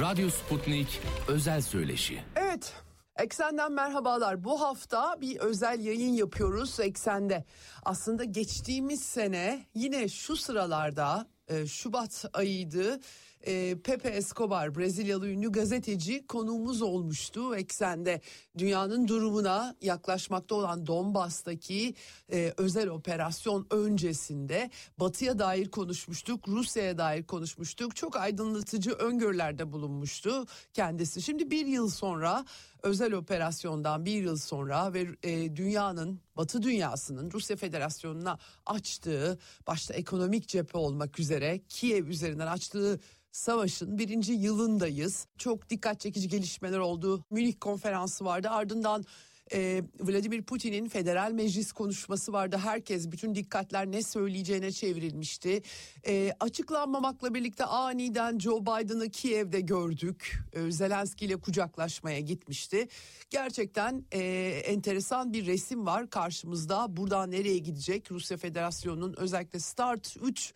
Radyo Sputnik özel söyleşi. Evet. Eksenden merhabalar. Bu hafta bir özel yayın yapıyoruz Eksen'de. Aslında geçtiğimiz sene yine şu sıralarda e, Şubat ayıydı e, Pepe Escobar Brezilyalı ünlü gazeteci konuğumuz olmuştu eksende. Dünyanın durumuna yaklaşmakta olan Donbas'taki e, özel operasyon öncesinde batıya dair konuşmuştuk Rusya'ya dair konuşmuştuk. Çok aydınlatıcı öngörülerde bulunmuştu kendisi. Şimdi bir yıl sonra özel operasyondan bir yıl sonra ve e, dünyanın Batı dünyasının Rusya Federasyonu'na açtığı başta ekonomik cephe olmak üzere Kiev üzerinden açtığı savaşın birinci yılındayız. Çok dikkat çekici gelişmeler oldu. Münih konferansı vardı ardından e, Vladimir Putin'in federal meclis konuşması vardı. Herkes bütün dikkatler ne söyleyeceğine çevrilmişti. E, açıklanmamakla birlikte aniden Joe Biden'ı Kiev'de gördük. E, Zelenski ile kucaklaşmaya gitmişti. Gerçekten e, enteresan bir resim var karşımızda. Buradan nereye gidecek? Rusya Federasyonu'nun özellikle Start 3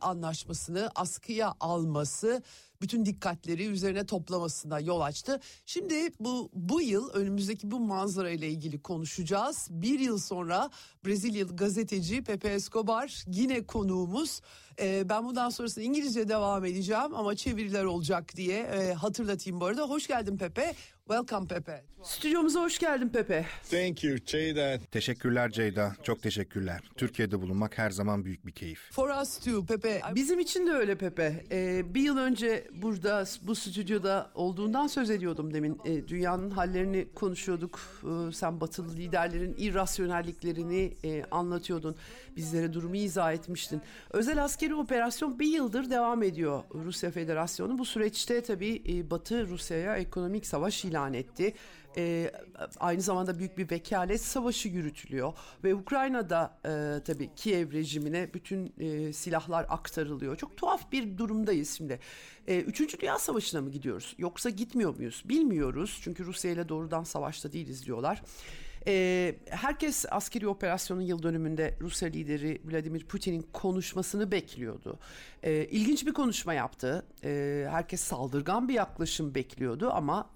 anlaşmasını askıya alması bütün dikkatleri üzerine toplamasına yol açtı. Şimdi bu bu yıl önümüzdeki bu manzara ile ilgili konuşacağız. Bir yıl sonra Brezilyalı gazeteci Pepe Escobar yine konuğumuz. Ee, ben bundan sonrasında İngilizce devam edeceğim ama çeviriler olacak diye e, hatırlatayım bu arada. Hoş geldin Pepe. Welcome Pepe. Stüdyomuza hoş geldin Pepe. Thank you Ceyda. Teşekkürler Ceyda. Çok teşekkürler. Türkiye'de bulunmak her zaman büyük bir keyif. For us too Pepe. Bizim için de öyle Pepe. Ee, bir yıl önce burada bu stüdyoda olduğundan söz ediyordum demin. E, dünyanın hallerini konuşuyorduk. E, sen batılı liderlerin irrasyonelliklerini e, anlatıyordun. Bizlere durumu izah etmiştin. Özel askeri operasyon bir yıldır devam ediyor Rusya Federasyonu. Bu süreçte tabii e, Batı Rusya'ya ekonomik savaş ilan etti. E, aynı zamanda büyük bir vekalet savaşı yürütülüyor ve Ukrayna'da e, tabii Kiev rejimine bütün e, silahlar aktarılıyor. Çok tuhaf bir durumdayız şimdi. E, Üçüncü Dünya Savaşı'na mı gidiyoruz yoksa gitmiyor muyuz bilmiyoruz çünkü Rusya ile doğrudan savaşta değiliz diyorlar. E, herkes askeri operasyonun yıl dönümünde Rusya lideri Vladimir Putin'in konuşmasını bekliyordu. E, ilginç bir konuşma yaptı. E, herkes saldırgan bir yaklaşım bekliyordu ama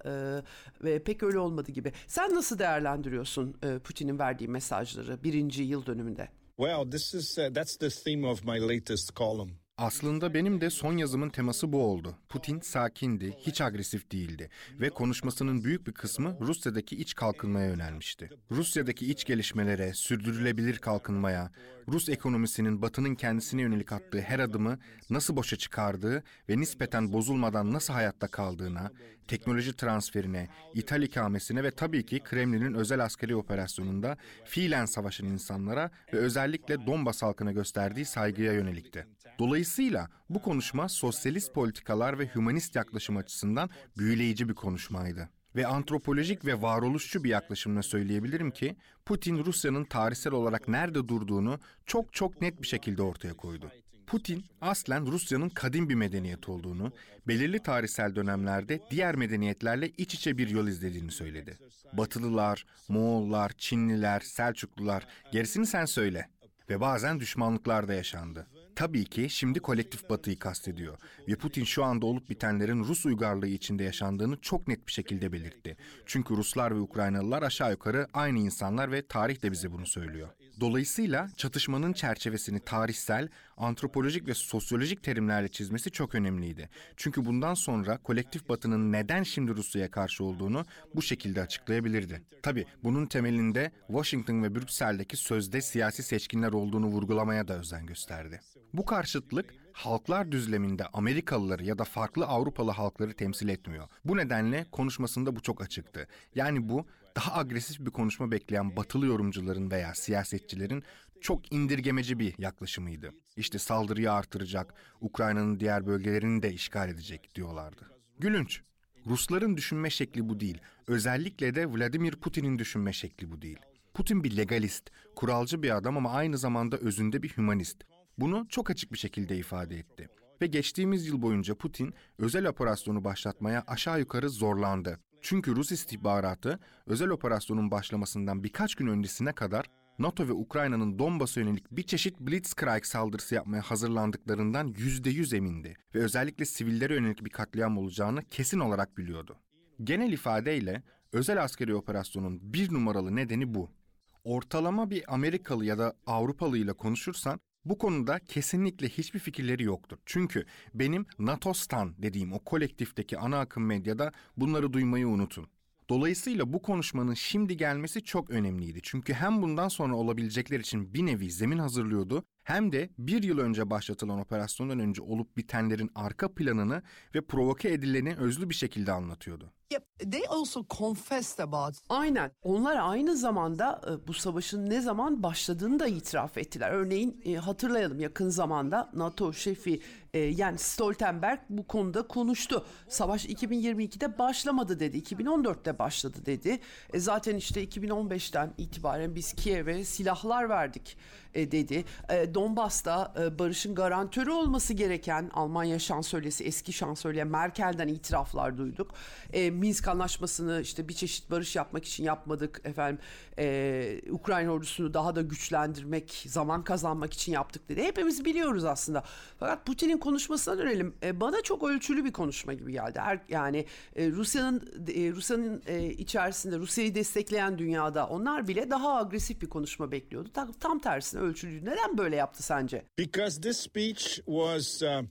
e, pek öyle olmadı gibi. Sen nasıl değerlendiriyorsun e, Putin'in verdiği mesajları birinci yıl dönümünde? Well, this is uh, that's the theme of my latest column. Aslında benim de son yazımın teması bu oldu. Putin sakindi, hiç agresif değildi ve konuşmasının büyük bir kısmı Rusya'daki iç kalkınmaya yönelmişti. Rusya'daki iç gelişmelere, sürdürülebilir kalkınmaya, Rus ekonomisinin batının kendisine yönelik attığı her adımı nasıl boşa çıkardığı ve nispeten bozulmadan nasıl hayatta kaldığına, teknoloji transferine, ithal ikamesine ve tabii ki Kremlin'in özel askeri operasyonunda fiilen savaşan insanlara ve özellikle Donbas halkına gösterdiği saygıya yönelikti. Dolayısıyla bu konuşma sosyalist politikalar ve hümanist yaklaşım açısından büyüleyici bir konuşmaydı. Ve antropolojik ve varoluşçu bir yaklaşımla söyleyebilirim ki Putin Rusya'nın tarihsel olarak nerede durduğunu çok çok net bir şekilde ortaya koydu. Putin aslen Rusya'nın kadim bir medeniyet olduğunu, belirli tarihsel dönemlerde diğer medeniyetlerle iç içe bir yol izlediğini söyledi. Batılılar, Moğollar, Çinliler, Selçuklular, gerisini sen söyle. Ve bazen düşmanlıklar da yaşandı. Tabii ki şimdi kolektif batıyı kastediyor ve Putin şu anda olup bitenlerin Rus uygarlığı içinde yaşandığını çok net bir şekilde belirtti. Çünkü Ruslar ve Ukraynalılar aşağı yukarı aynı insanlar ve tarih de bize bunu söylüyor. Dolayısıyla çatışmanın çerçevesini tarihsel, antropolojik ve sosyolojik terimlerle çizmesi çok önemliydi. Çünkü bundan sonra kolektif batının neden şimdi Rusya'ya karşı olduğunu bu şekilde açıklayabilirdi. Tabii bunun temelinde Washington ve Brüksel'deki sözde siyasi seçkinler olduğunu vurgulamaya da özen gösterdi. Bu karşıtlık halklar düzleminde Amerikalıları ya da farklı Avrupalı halkları temsil etmiyor. Bu nedenle konuşmasında bu çok açıktı. Yani bu daha agresif bir konuşma bekleyen batılı yorumcuların veya siyasetçilerin çok indirgemeci bir yaklaşımıydı. İşte saldırıyı artıracak, Ukrayna'nın diğer bölgelerini de işgal edecek diyorlardı. Gülünç. Rusların düşünme şekli bu değil. Özellikle de Vladimir Putin'in düşünme şekli bu değil. Putin bir legalist, kuralcı bir adam ama aynı zamanda özünde bir hümanist. Bunu çok açık bir şekilde ifade etti. Ve geçtiğimiz yıl boyunca Putin özel operasyonu başlatmaya aşağı yukarı zorlandı. Çünkü Rus istihbaratı özel operasyonun başlamasından birkaç gün öncesine kadar NATO ve Ukrayna'nın Donbas'a yönelik bir çeşit Blitzkrieg saldırısı yapmaya hazırlandıklarından yüzde yüz emindi ve özellikle sivillere yönelik bir katliam olacağını kesin olarak biliyordu. Genel ifadeyle özel askeri operasyonun bir numaralı nedeni bu. Ortalama bir Amerikalı ya da Avrupalı ile konuşursan bu konuda kesinlikle hiçbir fikirleri yoktur. Çünkü benim NATO-Stan dediğim o kolektifteki ana akım medyada bunları duymayı unutun. Dolayısıyla bu konuşmanın şimdi gelmesi çok önemliydi. Çünkü hem bundan sonra olabilecekler için bir nevi zemin hazırlıyordu hem de bir yıl önce başlatılan operasyondan önce olup bitenlerin arka planını ve provoke edileni özlü bir şekilde anlatıyordu. Yep, they also confessed about Aynen. Onlar aynı zamanda e, bu savaşın ne zaman başladığını da itiraf ettiler. Örneğin e, hatırlayalım yakın zamanda NATO şefi e, yani Stoltenberg bu konuda konuştu. Savaş 2022'de başlamadı dedi. 2014'te başladı dedi. E, zaten işte 2015'ten itibaren biz Kiev'e silahlar verdik e, dedi. E, Donbas'ta e, barışın garantörü olması gereken Almanya şansölyesi, eski şansölye Merkel'den itiraflar duyduk. Minsk anlaşmasını işte bir çeşit barış yapmak için yapmadık efendim. Ukrayna ordusunu daha da güçlendirmek, zaman kazanmak için yaptık dedi. Hepimiz biliyoruz aslında. Fakat Putin'in konuşmasına dönelim. Bana çok ölçülü bir konuşma gibi geldi. Her, yani Rusya'nın Rusya'nın içerisinde Rusya'yı destekleyen dünyada onlar bile daha agresif bir konuşma bekliyordu. Tam tersine ölçülü. Neden böyle yaptı sence? Because this speech was uh,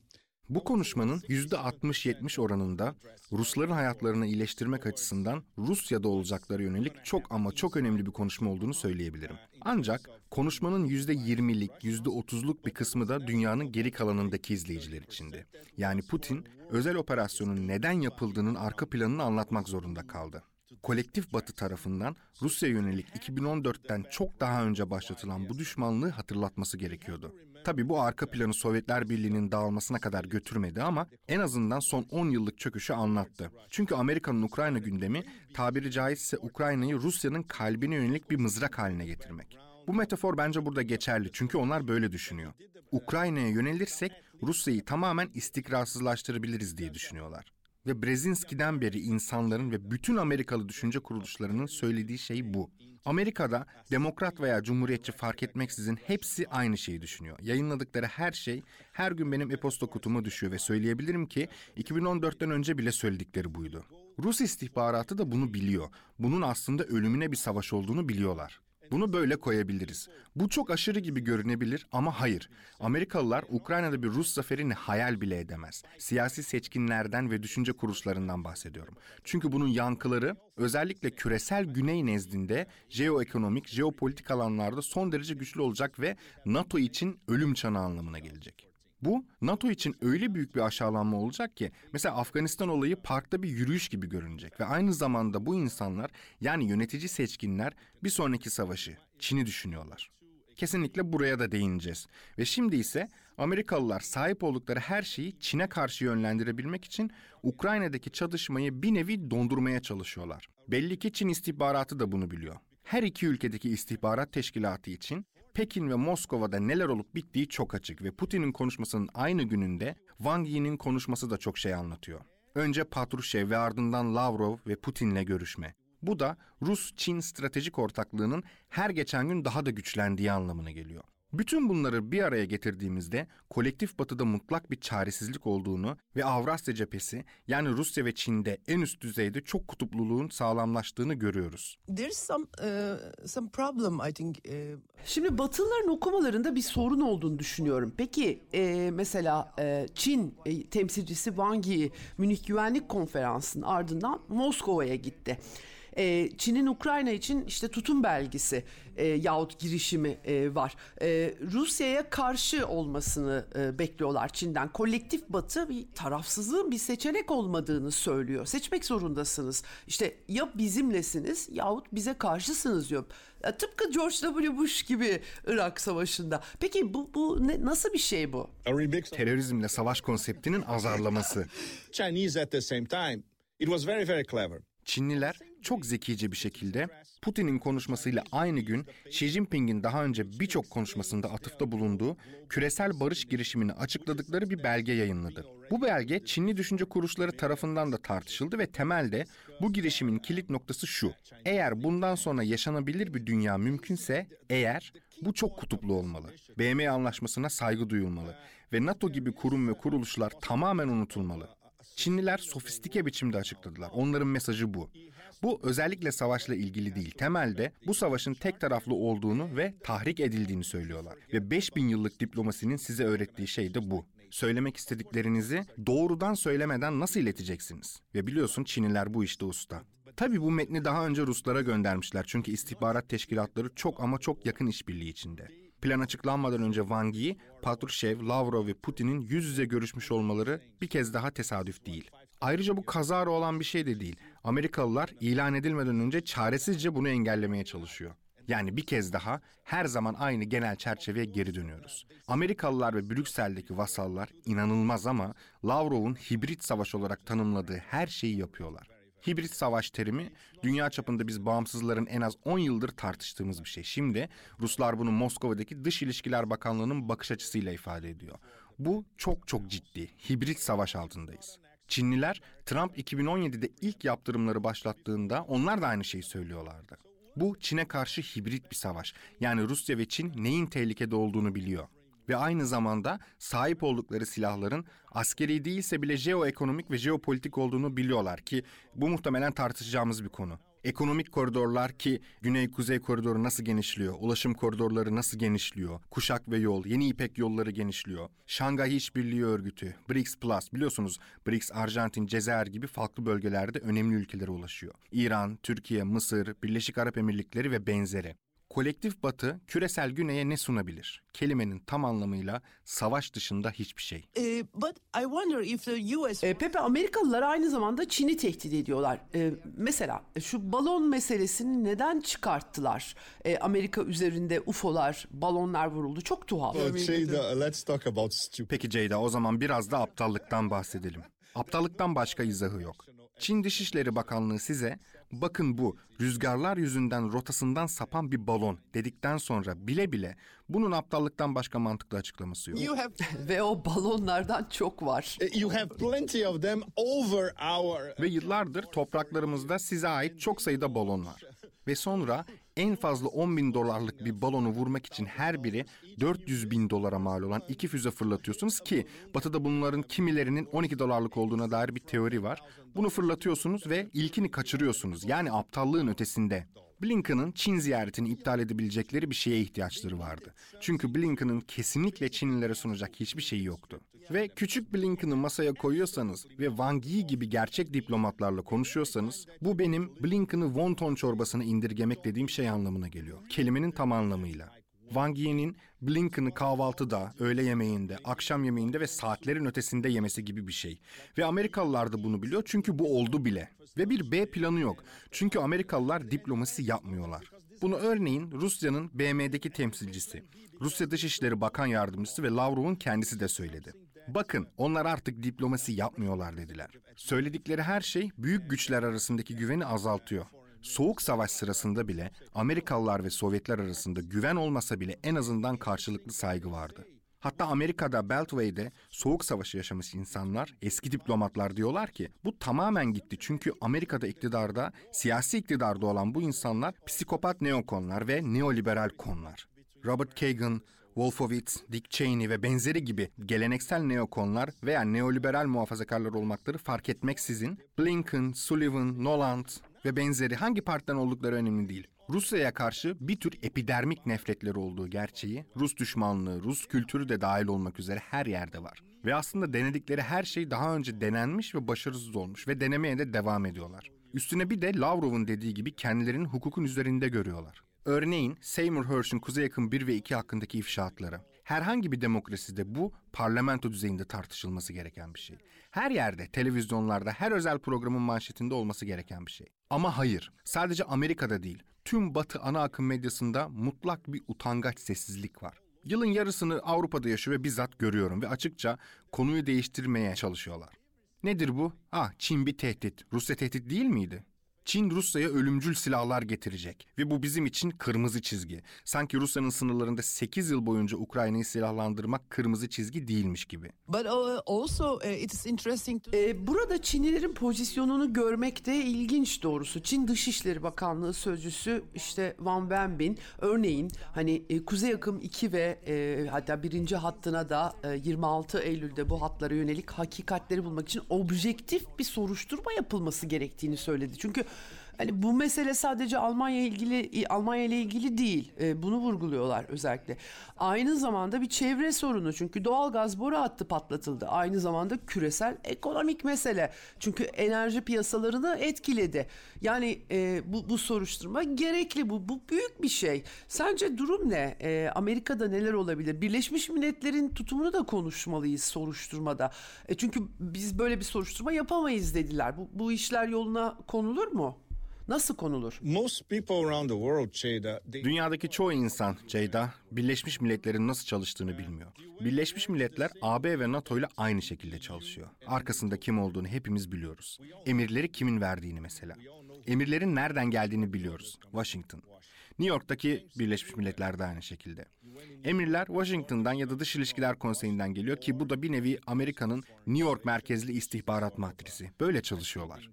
Bu konuşmanın %60-70 oranında Rusların hayatlarını iyileştirmek açısından Rusya'da olacakları yönelik çok ama çok önemli bir konuşma olduğunu söyleyebilirim. Ancak konuşmanın %20'lik, %30'luk bir kısmı da dünyanın geri kalanındaki izleyiciler içindi. Yani Putin özel operasyonun neden yapıldığının arka planını anlatmak zorunda kaldı. Kolektif Batı tarafından Rusya yönelik 2014'ten çok daha önce başlatılan bu düşmanlığı hatırlatması gerekiyordu. Tabi bu arka planı Sovyetler Birliği'nin dağılmasına kadar götürmedi ama en azından son 10 yıllık çöküşü anlattı. Çünkü Amerika'nın Ukrayna gündemi tabiri caizse Ukrayna'yı Rusya'nın kalbine yönelik bir mızrak haline getirmek. Bu metafor bence burada geçerli çünkü onlar böyle düşünüyor. Ukrayna'ya yönelirsek Rusya'yı tamamen istikrarsızlaştırabiliriz diye düşünüyorlar. Ve Brzezinski'den beri insanların ve bütün Amerikalı düşünce kuruluşlarının söylediği şey bu. Amerika'da demokrat veya cumhuriyetçi fark etmeksizin hepsi aynı şeyi düşünüyor. Yayınladıkları her şey her gün benim e-posta kutuma düşüyor ve söyleyebilirim ki 2014'ten önce bile söyledikleri buydu. Rus istihbaratı da bunu biliyor. Bunun aslında ölümüne bir savaş olduğunu biliyorlar. Bunu böyle koyabiliriz. Bu çok aşırı gibi görünebilir ama hayır. Amerikalılar Ukrayna'da bir Rus zaferini hayal bile edemez. Siyasi seçkinlerden ve düşünce kuruluşlarından bahsediyorum. Çünkü bunun yankıları özellikle küresel güney nezdinde jeoekonomik, jeopolitik alanlarda son derece güçlü olacak ve NATO için ölüm çanağı anlamına gelecek. Bu NATO için öyle büyük bir aşağılanma olacak ki mesela Afganistan olayı parkta bir yürüyüş gibi görünecek ve aynı zamanda bu insanlar yani yönetici seçkinler bir sonraki savaşı Çin'i düşünüyorlar. Kesinlikle buraya da değineceğiz. Ve şimdi ise Amerikalılar sahip oldukları her şeyi Çin'e karşı yönlendirebilmek için Ukrayna'daki çatışmayı bir nevi dondurmaya çalışıyorlar. Belli ki Çin istihbaratı da bunu biliyor. Her iki ülkedeki istihbarat teşkilatı için Pekin ve Moskova'da neler olup bittiği çok açık ve Putin'in konuşmasının aynı gününde Wang Yi'nin konuşması da çok şey anlatıyor. Önce Patrushev ve ardından Lavrov ve Putin'le görüşme. Bu da Rus-Çin stratejik ortaklığının her geçen gün daha da güçlendiği anlamına geliyor. Bütün bunları bir araya getirdiğimizde kolektif batıda mutlak bir çaresizlik olduğunu ve Avrasya cephesi yani Rusya ve Çin'de en üst düzeyde çok kutupluluğun sağlamlaştığını görüyoruz. there's some uh, some problem I think uh, Şimdi Batılıların okumalarında bir sorun olduğunu düşünüyorum. Peki e, mesela e, Çin e, temsilcisi Wang Yi Münih Güvenlik Konferansı'nın ardından Moskova'ya gitti. E, Çin'in Ukrayna için işte tutum belgesi e, yahut girişimi e, var. E, Rusya'ya karşı olmasını e, bekliyorlar Çin'den. Kolektif Batı bir tarafsızlığın bir seçenek olmadığını söylüyor. Seçmek zorundasınız. İşte ya bizimlesiniz yahut bize karşısınız diyor. Ya, tıpkı George W. Bush gibi Irak Savaşı'nda. Peki bu, bu ne, nasıl bir şey bu? a remix of Terörizmle savaş konseptinin azarlaması. Chinese at the same time. It was very, very clever. Çinliler çok zekice bir şekilde Putin'in konuşmasıyla aynı gün Xi Jinping'in daha önce birçok konuşmasında atıfta bulunduğu küresel barış girişimini açıkladıkları bir belge yayınladı. Bu belge Çinli düşünce kuruluşları tarafından da tartışıldı ve temelde bu girişimin kilit noktası şu. Eğer bundan sonra yaşanabilir bir dünya mümkünse eğer bu çok kutuplu olmalı. BM anlaşmasına saygı duyulmalı ve NATO gibi kurum ve kuruluşlar tamamen unutulmalı. Çinliler sofistike biçimde açıkladılar. Onların mesajı bu. Bu özellikle savaşla ilgili değil. Temelde bu savaşın tek taraflı olduğunu ve tahrik edildiğini söylüyorlar. Ve 5000 yıllık diplomasinin size öğrettiği şey de bu. Söylemek istediklerinizi doğrudan söylemeden nasıl ileteceksiniz? Ve biliyorsun Çinliler bu işte usta. Tabii bu metni daha önce Ruslara göndermişler çünkü istihbarat teşkilatları çok ama çok yakın işbirliği içinde. Plan açıklanmadan önce Wang Yi, Patrushev, Lavrov ve Putin'in yüz yüze görüşmüş olmaları bir kez daha tesadüf değil. Ayrıca bu kazara olan bir şey de değil. Amerikalılar ilan edilmeden önce çaresizce bunu engellemeye çalışıyor. Yani bir kez daha her zaman aynı genel çerçeveye geri dönüyoruz. Amerikalılar ve Brüksel'deki vasallar inanılmaz ama Lavrov'un hibrit savaş olarak tanımladığı her şeyi yapıyorlar. Hibrit savaş terimi dünya çapında biz bağımsızların en az 10 yıldır tartıştığımız bir şey. Şimdi Ruslar bunu Moskova'daki Dış İlişkiler Bakanlığı'nın bakış açısıyla ifade ediyor. Bu çok çok ciddi. Hibrit savaş altındayız. Çinliler Trump 2017'de ilk yaptırımları başlattığında onlar da aynı şeyi söylüyorlardı. Bu Çin'e karşı hibrit bir savaş. Yani Rusya ve Çin neyin tehlikede olduğunu biliyor ve aynı zamanda sahip oldukları silahların askeri değilse bile jeoekonomik ve jeopolitik olduğunu biliyorlar ki bu muhtemelen tartışacağımız bir konu. Ekonomik koridorlar ki güney-kuzey koridoru nasıl genişliyor, ulaşım koridorları nasıl genişliyor, kuşak ve yol, yeni ipek yolları genişliyor. Şangay İşbirliği Örgütü, BRICS Plus biliyorsunuz BRICS, Arjantin, Cezayir gibi farklı bölgelerde önemli ülkelere ulaşıyor. İran, Türkiye, Mısır, Birleşik Arap Emirlikleri ve benzeri. Kolektif Batı küresel güneye ne sunabilir? Kelimenin tam anlamıyla savaş dışında hiçbir şey. Uh, but I wonder if the US E, Pepe Amerikalılar aynı zamanda Çin'i tehdit ediyorlar. E, mesela şu balon meselesini neden çıkarttılar? E, Amerika üzerinde UFO'lar, balonlar vuruldu. Çok tuhaf. Jada, let's talk about stupid. Peki Ceyda o zaman biraz da aptallıktan bahsedelim. Aptallıktan başka izahı yok. Çin Dışişleri Bakanlığı size bakın bu rüzgarlar yüzünden rotasından sapan bir balon dedikten sonra bile bile bunun aptallıktan başka mantıklı açıklaması yok. you have Ve o balonlardan çok var. Uh, You have plenty of them over our. Ve yıllardır topraklarımızda size ait çok sayıda balon var. Ve sonra en fazla 10 bin dolarlık bir balonu vurmak için her biri 400 bin dolara mal olan iki füze fırlatıyorsunuz ki batıda bunların kimilerinin 12 dolarlık olduğuna dair bir teori var. Bunu fırlatıyorsunuz ve ilkini kaçırıyorsunuz. Yani aptallığın ötesinde. Blinken'ın Çin ziyaretini iptal edebilecekleri bir şeye ihtiyaçları vardı. Çünkü Blinken'ın kesinlikle Çinlilere sunacak hiçbir şeyi yoktu. Ve küçük Blinken'ı masaya koyuyorsanız ve Wang Yi gibi gerçek diplomatlarla konuşuyorsanız bu benim Blinken'ı wonton çorbasına indirgemek dediğim şey anlamına geliyor. Kelimenin tam anlamıyla. Wang Yi'nin Blinken'ı kahvaltıda, öğle yemeğinde, akşam yemeğinde ve saatlerin ötesinde yemesi gibi bir şey. Ve Amerikalılar da bunu biliyor çünkü bu oldu bile. Ve bir B planı yok. Çünkü Amerikalılar diplomasi yapmıyorlar. Bunu örneğin Rusya'nın BM'deki temsilcisi, Rusya Dışişleri Bakan Yardımcısı ve Lavrov'un kendisi de söyledi. Bakın onlar artık diplomasi yapmıyorlar dediler. Söyledikleri her şey büyük güçler arasındaki güveni azaltıyor. Soğuk savaş sırasında bile Amerikalılar ve Sovyetler arasında güven olmasa bile en azından karşılıklı saygı vardı. Hatta Amerika'da Beltway'de soğuk savaşı yaşamış insanlar, eski diplomatlar diyorlar ki bu tamamen gitti çünkü Amerika'da iktidarda, siyasi iktidarda olan bu insanlar psikopat neokonlar ve neoliberal konlar. Robert Kagan, Wolfowitz, Dick Cheney ve benzeri gibi geleneksel neokonlar veya neoliberal muhafazakarlar olmakları fark etmeksizin Blinken, Sullivan, Noland ve benzeri hangi partiden oldukları önemli değil. Rusya'ya karşı bir tür epidermik nefretleri olduğu gerçeği, Rus düşmanlığı, Rus kültürü de dahil olmak üzere her yerde var. Ve aslında denedikleri her şey daha önce denenmiş ve başarısız olmuş ve denemeye de devam ediyorlar. Üstüne bir de Lavrov'un dediği gibi kendilerini hukukun üzerinde görüyorlar. Örneğin Seymour Hersh'ün Kuzey Yakın 1 ve 2 hakkındaki ifşaatları. Herhangi bir demokraside bu parlamento düzeyinde tartışılması gereken bir şey. Her yerde, televizyonlarda, her özel programın manşetinde olması gereken bir şey. Ama hayır, sadece Amerika'da değil, tüm Batı ana akım medyasında mutlak bir utangaç sessizlik var. Yılın yarısını Avrupa'da yaşıyor ve bizzat görüyorum ve açıkça konuyu değiştirmeye çalışıyorlar. Nedir bu? Ah Çin bir tehdit. Rusya tehdit değil miydi? Çin Rusya'ya ölümcül silahlar getirecek ve bu bizim için kırmızı çizgi. Sanki Rusya'nın sınırlarında 8 yıl boyunca Ukrayna'yı silahlandırmak kırmızı çizgi değilmiş gibi. But uh, also uh, it is interesting to Ee, burada Çinlilerin pozisyonunu görmek de ilginç doğrusu. Çin Dışişleri Bakanlığı Sözcüsü işte Wang Wenbin örneğin hani e, Kuzey Akım 2 ve e, hatta birinci hattına da e, 26 Eylül'de bu hatlara yönelik hakikatleri bulmak için objektif bir soruşturma yapılması gerektiğini söyledi. Çünkü Hani bu mesele sadece Almanya ilgili Almanya ile ilgili değil. E, bunu vurguluyorlar özellikle. Aynı zamanda bir çevre sorunu çünkü doğal gaz boru hattı patlatıldı. Aynı zamanda küresel ekonomik mesele. Çünkü enerji piyasalarını etkiledi. Yani e, bu, bu soruşturma gerekli. Bu, bu büyük bir şey. Sence durum ne? E, Amerika'da neler olabilir? Birleşmiş Milletler'in tutumunu da konuşmalıyız soruşturmada. E, çünkü biz böyle bir soruşturma yapamayız dediler. Bu, bu işler yoluna konulur mu? Nasıl konulur? Dünyadaki çoğu insan Ceyda, Birleşmiş Milletler'in nasıl çalıştığını bilmiyor. Birleşmiş Milletler AB ve NATO ile aynı şekilde çalışıyor. Arkasında kim olduğunu hepimiz biliyoruz. Emirleri kimin verdiğini mesela. Emirlerin nereden geldiğini biliyoruz. Washington. New York'taki Birleşmiş Milletler de aynı şekilde. Emirler Washington'dan ya da Dış İlişkiler Konseyi'nden geliyor ki bu da bir nevi Amerika'nın New York merkezli istihbarat matrisi. Böyle çalışıyorlar.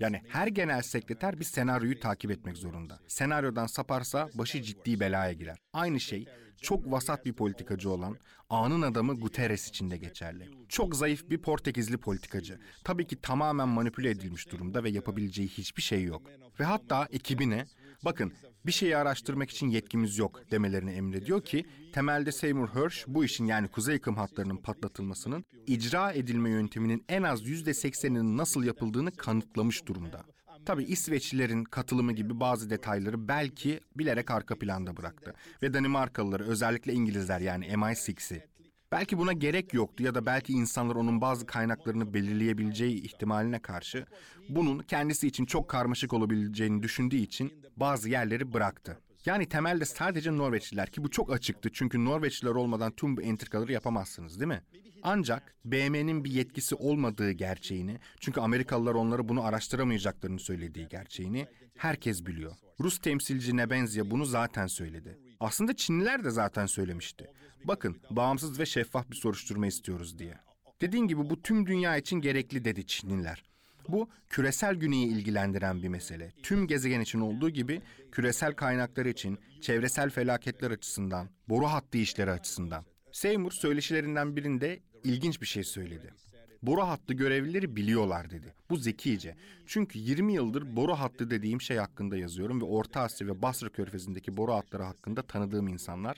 Yani her genel sekreter bir senaryoyu takip etmek zorunda. Senaryodan saparsa başı ciddi belaya girer. Aynı şey çok vasat bir politikacı olan anın adamı Guterres için de geçerli. Çok zayıf bir Portekizli politikacı. Tabii ki tamamen manipüle edilmiş durumda ve yapabileceği hiçbir şey yok. Ve hatta ekibine bakın bir şeyi araştırmak için yetkimiz yok demelerini emrediyor ki temelde Seymour Hersh bu işin yani kuzey akım hatlarının patlatılmasının icra edilme yönteminin en az %80'inin nasıl yapıldığını kanıtlamış durumda. Tabii İsveçlilerin katılımı gibi bazı detayları belki bilerek arka planda bıraktı. Ve Danimarkalıları özellikle İngilizler yani MI6'i Belki buna gerek yoktu ya da belki insanlar onun bazı kaynaklarını belirleyebileceği ihtimaline karşı bunun kendisi için çok karmaşık olabileceğini düşündüğü için bazı yerleri bıraktı. Yani temelde sadece Norveçliler ki bu çok açıktı çünkü Norveçliler olmadan tüm bu entrikaları yapamazsınız değil mi? Ancak BM'nin bir yetkisi olmadığı gerçeğini çünkü Amerikalılar onları bunu araştıramayacaklarını söylediği gerçeğini herkes biliyor. Rus temsilci Nebenzia bunu zaten söyledi. Aslında Çinliler de zaten söylemişti. Bakın bağımsız ve şeffaf bir soruşturma istiyoruz diye. Dediğim gibi bu tüm dünya için gerekli dedi Çinliler. Bu küresel güneyi ilgilendiren bir mesele. Tüm gezegen için olduğu gibi küresel kaynaklar için, çevresel felaketler açısından, boru hattı işleri açısından. Seymour söyleşilerinden birinde ilginç bir şey söyledi. Boru hattı görevlileri biliyorlar dedi. Bu zekice. Çünkü 20 yıldır boru hattı dediğim şey hakkında yazıyorum ve Orta Asya ve Basra Körfezi'ndeki boru hatları hakkında tanıdığım insanlar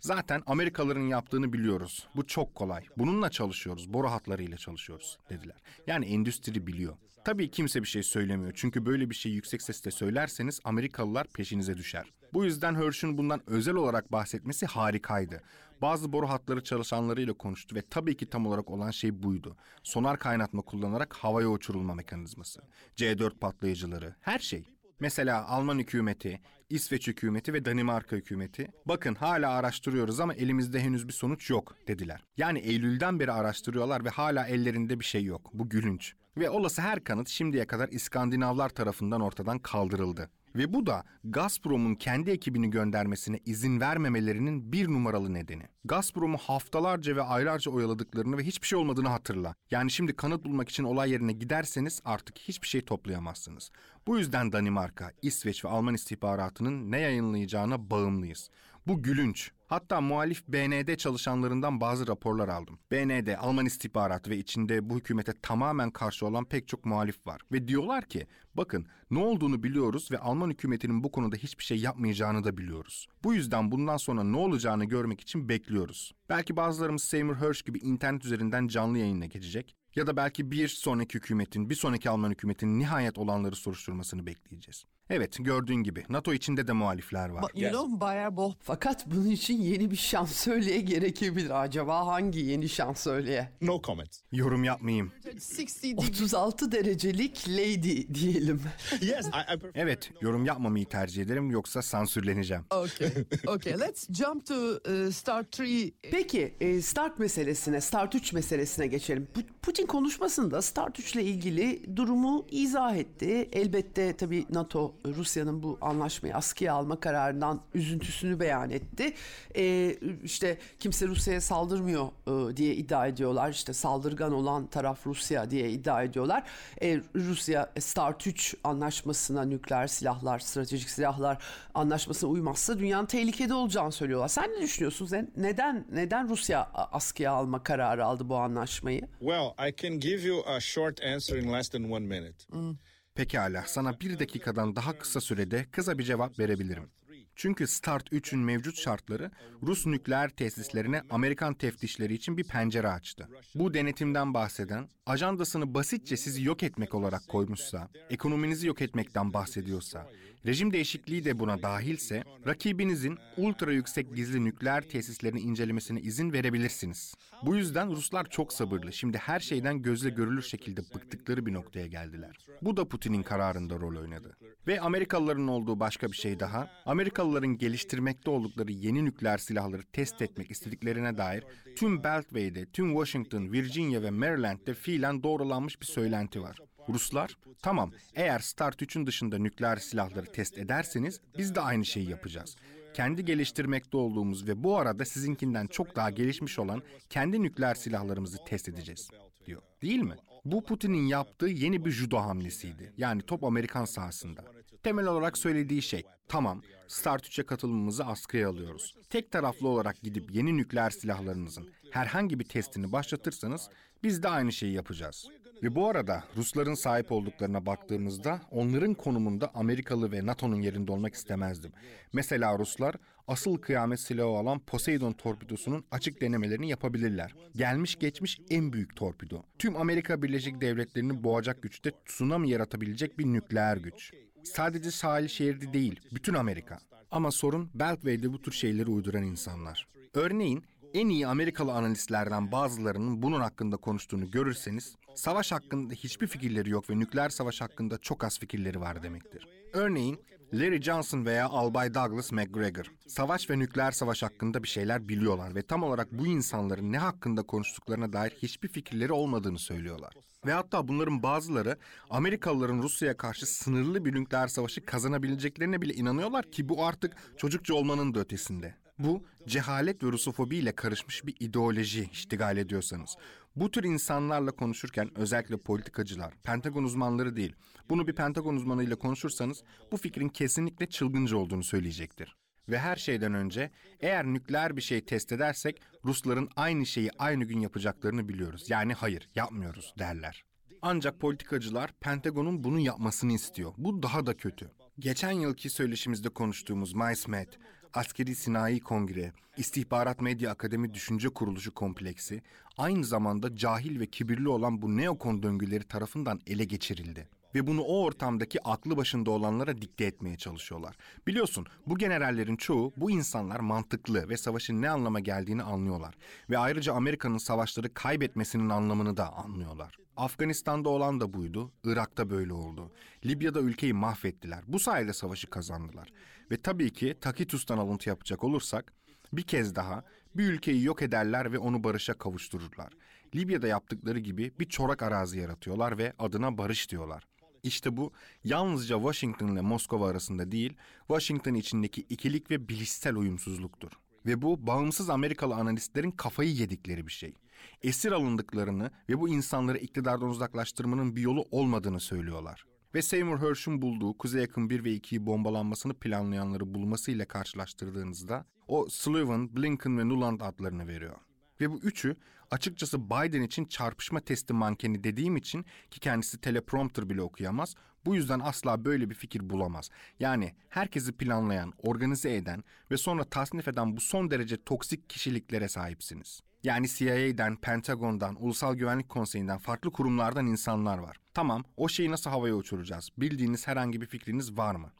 Zaten Amerikalıların yaptığını biliyoruz. Bu çok kolay. Bununla çalışıyoruz. Boru hatlarıyla çalışıyoruz dediler. Yani endüstri biliyor. Tabii kimse bir şey söylemiyor. Çünkü böyle bir şey yüksek sesle söylerseniz Amerikalılar peşinize düşer. Bu yüzden Hersh'ün bundan özel olarak bahsetmesi harikaydı. Bazı boru hatları çalışanlarıyla konuştu ve tabii ki tam olarak olan şey buydu. Sonar kaynatma kullanarak havaya uçurulma mekanizması. C4 patlayıcıları, her şey. Mesela Alman hükümeti, İsveç hükümeti ve Danimarka hükümeti bakın hala araştırıyoruz ama elimizde henüz bir sonuç yok dediler. Yani Eylül'den beri araştırıyorlar ve hala ellerinde bir şey yok. Bu gülünç. Ve olası her kanıt şimdiye kadar İskandinavlar tarafından ortadan kaldırıldı. Ve bu da Gazprom'un kendi ekibini göndermesine izin vermemelerinin bir numaralı nedeni. Gazprom'u haftalarca ve aylarca oyaladıklarını ve hiçbir şey olmadığını hatırla. Yani şimdi kanıt bulmak için olay yerine giderseniz artık hiçbir şey toplayamazsınız. Bu yüzden Danimarka, İsveç ve Alman istihbaratının ne yayınlayacağına bağımlıyız. Bu gülünç. Hatta muhalif BND çalışanlarından bazı raporlar aldım. BND, Alman istihbaratı ve içinde bu hükümete tamamen karşı olan pek çok muhalif var. Ve diyorlar ki, bakın ne olduğunu biliyoruz ve Alman hükümetinin bu konuda hiçbir şey yapmayacağını da biliyoruz. Bu yüzden bundan sonra ne olacağını görmek için bekliyoruz. Belki bazılarımız Seymour Hersh gibi internet üzerinden canlı yayınla geçecek. Ya da belki bir sonraki hükümetin, bir sonraki Alman hükümetinin nihayet olanları soruşturmasını bekleyeceğiz. Evet, gördüğün gibi NATO içinde de muhalifler var. Know Bayer Boh Fakat bunun için yeni bir şansölye gerekebilir. Acaba hangi yeni şansölye? No comment. Yorum yapmayayım. 60 degree 36 derecelik lady diyelim. Yes, I, I prefer. Evet, yorum yapmamayı tercih ederim yoksa sansürleneceğim. Okay. Okay, let's jump to uh, Star 3. Peki Peki e, Start meselesine, Start 3 meselesine geçelim. Putin konuşmasında Start 3 ile ilgili durumu izah etti. Elbette tabii NATO Rusya'nın bu anlaşmayı askıya alma kararından üzüntüsünü beyan etti. E, işte kimse Rusya'ya saldırmıyor e, diye iddia ediyorlar. İşte saldırgan olan taraf Rusya diye iddia ediyorlar. E, Rusya Start 3 anlaşmasına nükleer silahlar, stratejik silahlar anlaşmasına uymazsa dünyanın tehlikede olacağını söylüyorlar. Sen ne düşünüyorsun? Neden neden Rusya askıya alma kararı aldı bu anlaşmayı? Well, I can give you a short answer in less than one minute. Hmm. Pekala, sana bir dakikadan daha kısa sürede kısa bir cevap verebilirim. Çünkü Start 3'ün mevcut şartları Rus nükleer tesislerine Amerikan teftişleri için bir pencere açtı. Bu denetimden bahseden, ajandasını basitçe sizi yok etmek olarak koymuşsa, ekonominizi yok etmekten bahsediyorsa, rejim değişikliği de buna dahilse, rakibinizin ultra yüksek gizli nükleer tesislerini incelemesine izin verebilirsiniz. Bu yüzden Ruslar çok sabırlı. Şimdi her şeyden gözle görülür şekilde bıktıkları bir noktaya geldiler. Bu da Putin'in kararında rol oynadı. Ve Amerikalıların olduğu başka bir şey daha, Amerikalıların geliştirmekte oldukları yeni nükleer silahları test etmek istediklerine dair tüm Beltway'de, tüm Washington, Virginia ve Maryland'de fiilen doğrulanmış bir söylenti var. Ruslar, tamam eğer Start 3'ün dışında nükleer silahları test ederseniz biz de aynı şeyi yapacağız kendi geliştirmekte olduğumuz ve bu arada sizinkinden çok daha gelişmiş olan kendi nükleer silahlarımızı test edeceğiz diyor. Değil mi? Bu Putin'in yaptığı yeni bir judo hamlesiydi. Yani top Amerikan sahasında. Temel olarak söylediği şey, tamam Start 3'e katılımımızı askıya alıyoruz. Tek taraflı olarak gidip yeni nükleer silahlarınızın herhangi bir testini başlatırsanız biz de aynı şeyi yapacağız. Ve bu arada Rusların sahip olduklarına baktığımızda onların konumunda Amerikalı ve NATO'nun yerinde olmak istemezdim. Mesela Ruslar asıl kıyamet silahı olan Poseidon torpidosunun açık denemelerini yapabilirler. Gelmiş geçmiş en büyük torpido. Tüm Amerika Birleşik Devletleri'ni boğacak güçte tsunami yaratabilecek bir nükleer güç. Sadece sahil şehirde değil, bütün Amerika. Ama sorun Beltway'de bu tür şeyleri uyduran insanlar. Örneğin en iyi Amerikalı analistlerden bazılarının bunun hakkında konuştuğunu görürseniz, savaş hakkında hiçbir fikirleri yok ve nükleer savaş hakkında çok az fikirleri var demektir. Örneğin Larry Johnson veya Albay Douglas McGregor savaş ve nükleer savaş hakkında bir şeyler biliyorlar ve tam olarak bu insanların ne hakkında konuştuklarına dair hiçbir fikirleri olmadığını söylüyorlar. Ve hatta bunların bazıları Amerikalıların Rusya'ya karşı sınırlı bir nükleer savaşı kazanabileceklerine bile inanıyorlar ki bu artık çocukça olmanın da ötesinde. Bu cehalet ve rusofobi ile karışmış bir ideoloji iştigal ediyorsanız. Bu tür insanlarla konuşurken özellikle politikacılar, Pentagon uzmanları değil, bunu bir Pentagon uzmanıyla konuşursanız bu fikrin kesinlikle çılgınca olduğunu söyleyecektir. Ve her şeyden önce eğer nükleer bir şey test edersek Rusların aynı şeyi aynı gün yapacaklarını biliyoruz. Yani hayır yapmıyoruz derler. Ancak politikacılar Pentagon'un bunu yapmasını istiyor. Bu daha da kötü. Geçen yılki söyleşimizde konuştuğumuz MySmet, Askeri Sinayi Kongre, İstihbarat Medya Akademi Düşünce Kuruluşu kompleksi aynı zamanda cahil ve kibirli olan bu neokon döngüleri tarafından ele geçirildi ve bunu o ortamdaki aklı başında olanlara dikte etmeye çalışıyorlar. Biliyorsun bu generallerin çoğu bu insanlar mantıklı ve savaşın ne anlama geldiğini anlıyorlar. Ve ayrıca Amerika'nın savaşları kaybetmesinin anlamını da anlıyorlar. Afganistan'da olan da buydu, Irak'ta böyle oldu. Libya'da ülkeyi mahvettiler. Bu sayede savaşı kazandılar. Ve tabii ki Takitus'tan alıntı yapacak olursak bir kez daha bir ülkeyi yok ederler ve onu barışa kavuştururlar. Libya'da yaptıkları gibi bir çorak arazi yaratıyorlar ve adına barış diyorlar. İşte bu yalnızca Washington ile Moskova arasında değil, Washington içindeki ikilik ve bilişsel uyumsuzluktur. Ve bu bağımsız Amerikalı analistlerin kafayı yedikleri bir şey. Esir alındıklarını ve bu insanları iktidardan uzaklaştırmanın bir yolu olmadığını söylüyorlar. Ve Seymour Hersh'ün bulduğu Kuzey Yakın 1 ve 2'yi bombalanmasını planlayanları bulmasıyla karşılaştırdığınızda o Sullivan, Blinken ve Nuland adlarını veriyor. Ve bu üçü açıkçası Biden için çarpışma testi mankeni dediğim için ki kendisi teleprompter bile okuyamaz. Bu yüzden asla böyle bir fikir bulamaz. Yani herkesi planlayan, organize eden ve sonra tasnif eden bu son derece toksik kişiliklere sahipsiniz. Yani CIA'den, Pentagon'dan, Ulusal Güvenlik Konseyi'nden, farklı kurumlardan insanlar var. Tamam, o şeyi nasıl havaya uçuracağız? Bildiğiniz herhangi bir fikriniz var mı?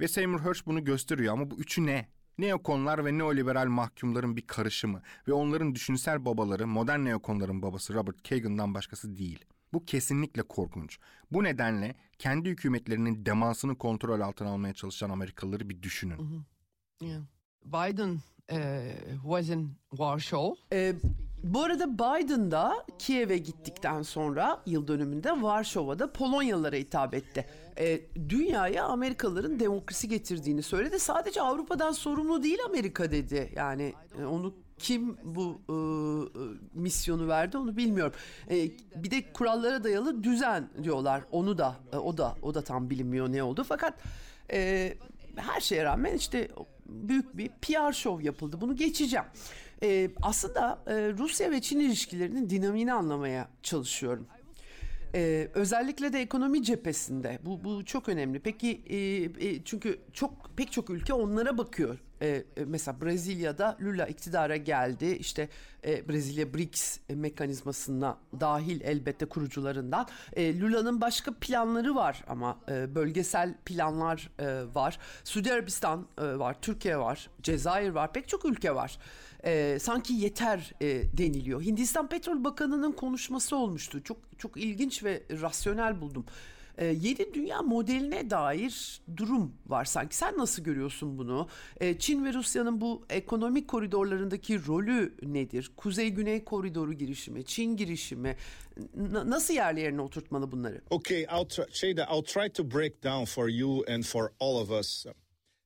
Ve Seymour Hersh bunu gösteriyor ama bu üçü ne? Neokonlar ve neoliberal mahkumların bir karışımı ve onların düşünsel babaları modern neokonların babası Robert Kagan'dan başkası değil. Bu kesinlikle korkunç. Bu nedenle kendi hükümetlerinin demansını kontrol altına almaya çalışan Amerikalıları bir düşünün. Biden uh, was in Warsaw. Ee, bu arada Biden da Kiev'e gittikten sonra yıl dönümünde Varşova'da Polonyalılara hitap etti. Ee, dünyaya Amerikalıların demokrasi getirdiğini söyledi. Sadece Avrupa'dan sorumlu değil Amerika dedi. Yani e, onu kim bu e, e, misyonu verdi onu bilmiyorum. E, bir de kurallara dayalı düzen diyorlar. Onu da e, o da o da tam bilinmiyor ne oldu. Fakat e, her şeye rağmen işte büyük bir PR şov yapıldı. Bunu geçeceğim. E, aslında e, Rusya ve Çin ilişkilerinin dinamiğini anlamaya çalışıyorum. Ee, özellikle de ekonomi cephesinde bu bu çok önemli. Peki e, e, çünkü çok pek çok ülke onlara bakıyor. E, e, mesela Brezilya'da Lula iktidara geldi. İşte e, Brezilya BRICS mekanizmasına dahil elbette kurucularından. E, Lula'nın başka planları var ama e, bölgesel planlar e, var. Suudi Arabistan e, var, Türkiye var, Cezayir var, pek çok ülke var e, sanki yeter e, deniliyor. Hindistan Petrol Bakanı'nın konuşması olmuştu. Çok çok ilginç ve rasyonel buldum. E, yeni dünya modeline dair durum var sanki. Sen nasıl görüyorsun bunu? E, Çin ve Rusya'nın bu ekonomik koridorlarındaki rolü nedir? Kuzey-Güney koridoru girişimi, Çin girişimi n- nasıl yerli yerine oturtmalı bunları? Okay, I'll try, Shada, I'll try to break down for you and for all of us.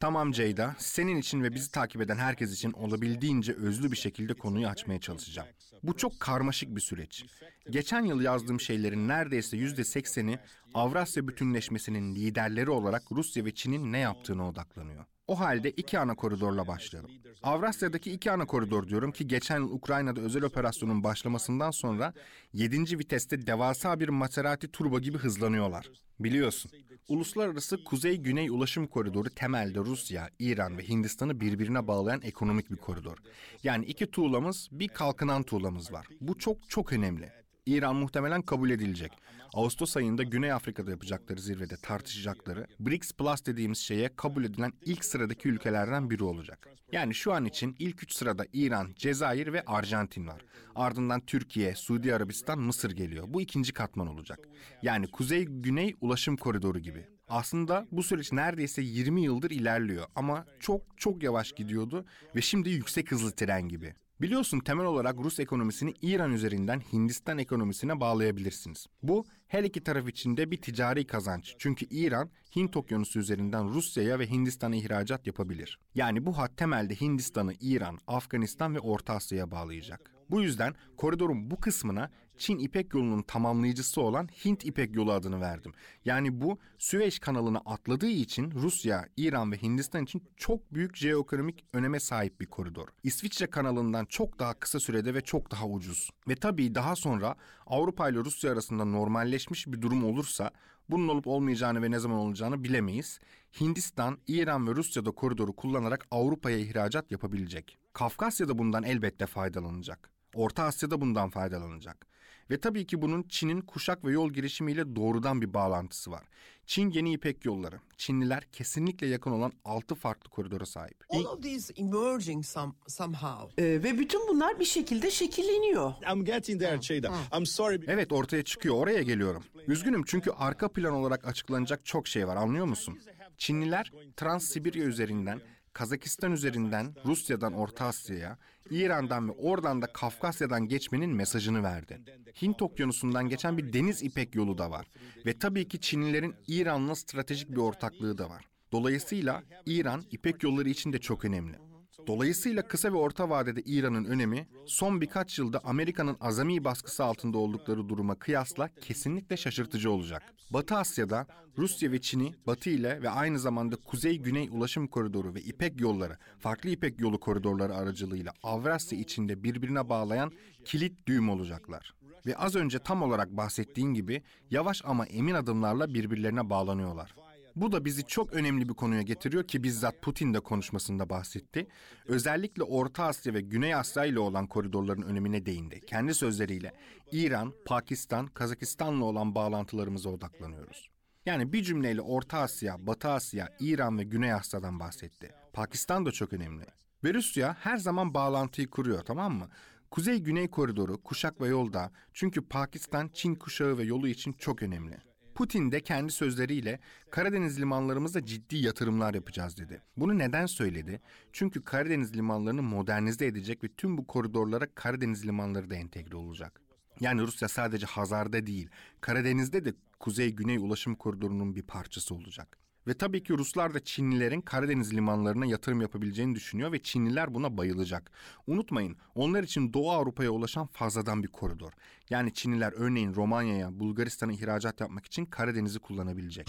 Tamam Ceyda, senin için ve bizi takip eden herkes için olabildiğince özlü bir şekilde konuyu açmaya çalışacağım. Bu çok karmaşık bir süreç. Geçen yıl yazdığım şeylerin neredeyse yüzde sekseni Avrasya bütünleşmesinin liderleri olarak Rusya ve Çin'in ne yaptığına odaklanıyor. O halde iki ana koridorla başlayalım. Avrasya'daki iki ana koridor diyorum ki geçen yıl Ukrayna'da özel operasyonun başlamasından sonra 7. viteste devasa bir Maserati turbo gibi hızlanıyorlar. Biliyorsun, uluslararası kuzey-güney ulaşım koridoru temelde Rusya, İran ve Hindistan'ı birbirine bağlayan ekonomik bir koridor. Yani iki tuğlamız, bir kalkınan tuğlamız var. Bu çok çok önemli. İran muhtemelen kabul edilecek. Ağustos ayında Güney Afrika'da yapacakları zirvede tartışacakları BRICS Plus dediğimiz şeye kabul edilen ilk sıradaki ülkelerden biri olacak. Yani şu an için ilk üç sırada İran, Cezayir ve Arjantin var. Ardından Türkiye, Suudi Arabistan, Mısır geliyor. Bu ikinci katman olacak. Yani kuzey-güney ulaşım koridoru gibi. Aslında bu süreç neredeyse 20 yıldır ilerliyor ama çok çok yavaş gidiyordu ve şimdi yüksek hızlı tren gibi. Biliyorsun temel olarak Rus ekonomisini İran üzerinden Hindistan ekonomisine bağlayabilirsiniz. Bu her iki taraf için de bir ticari kazanç. Çünkü İran Hint okyanusu üzerinden Rusya'ya ve Hindistan'a ihracat yapabilir. Yani bu hat temelde Hindistan'ı İran, Afganistan ve Orta Asya'ya bağlayacak. Bu yüzden koridorun bu kısmına Çin İpek yolunun tamamlayıcısı olan Hint İpek yolu adını verdim. Yani bu Süveyş kanalını atladığı için Rusya, İran ve Hindistan için çok büyük jeoekonomik öneme sahip bir koridor. İsviçre kanalından çok daha kısa sürede ve çok daha ucuz. Ve tabii daha sonra Avrupa ile Rusya arasında normalleşmiş bir durum olursa bunun olup olmayacağını ve ne zaman olacağını bilemeyiz. Hindistan, İran ve Rusya da koridoru kullanarak Avrupa'ya ihracat yapabilecek. Kafkasya da bundan elbette faydalanacak. Orta Asya'da bundan faydalanacak. Ve tabii ki bunun Çin'in kuşak ve yol girişimiyle doğrudan bir bağlantısı var. Çin yeni İpek yolları. Çinliler kesinlikle yakın olan 6 farklı koridora sahip. All of these emerging some, somehow. Ee, ve bütün bunlar bir şekilde şekilleniyor. I'm getting there, Shada. I'm sorry. Evet ortaya çıkıyor oraya geliyorum. Üzgünüm çünkü arka plan olarak açıklanacak çok şey var anlıyor musun? Çinliler Trans-Sibirya üzerinden Kazakistan üzerinden Rusya'dan Orta Asya'ya, İran'dan ve oradan da Kafkasya'dan geçmenin mesajını verdi. Hint Okyanusu'ndan geçen bir deniz ipek yolu da var. Ve tabii ki Çinlilerin İran'la stratejik bir ortaklığı da var. Dolayısıyla İran ipek yolları için de çok önemli. Dolayısıyla kısa ve orta vadede İran'ın önemi son birkaç yılda Amerika'nın azami baskısı altında oldukları duruma kıyasla kesinlikle şaşırtıcı olacak. Batı Asya'da Rusya ve Çin'i Batı ile ve aynı zamanda Kuzey-Güney ulaşım koridoru ve İpek yolları, farklı İpek yolu koridorları aracılığıyla Avrasya içinde birbirine bağlayan kilit düğüm olacaklar. Ve az önce tam olarak bahsettiğin gibi yavaş ama emin adımlarla birbirlerine bağlanıyorlar. Bu da bizi çok önemli bir konuya getiriyor ki bizzat Putin de konuşmasında bahsetti. Özellikle Orta Asya ve Güney Asya ile olan koridorların önemine değindi. Kendi sözleriyle İran, Pakistan, Kazakistan'la olan bağlantılarımıza odaklanıyoruz. Yani bir cümleyle Orta Asya, Batı Asya, İran ve Güney Asya'dan bahsetti. Pakistan da çok önemli. Ve Rusya her zaman bağlantıyı kuruyor tamam mı? Kuzey-Güney koridoru, kuşak ve yolda çünkü Pakistan, Çin kuşağı ve yolu için çok önemli. Putin de kendi sözleriyle Karadeniz limanlarımızda ciddi yatırımlar yapacağız dedi. Bunu neden söyledi? Çünkü Karadeniz limanlarını modernize edecek ve tüm bu koridorlara Karadeniz limanları da entegre olacak. Yani Rusya sadece Hazar'da değil, Karadeniz'de de kuzey-güney ulaşım koridorunun bir parçası olacak. Ve tabii ki Ruslar da Çinlilerin Karadeniz limanlarına yatırım yapabileceğini düşünüyor ve Çinliler buna bayılacak. Unutmayın onlar için Doğu Avrupa'ya ulaşan fazladan bir koridor. Yani Çinliler örneğin Romanya'ya, Bulgaristan'a ihracat yapmak için Karadeniz'i kullanabilecek.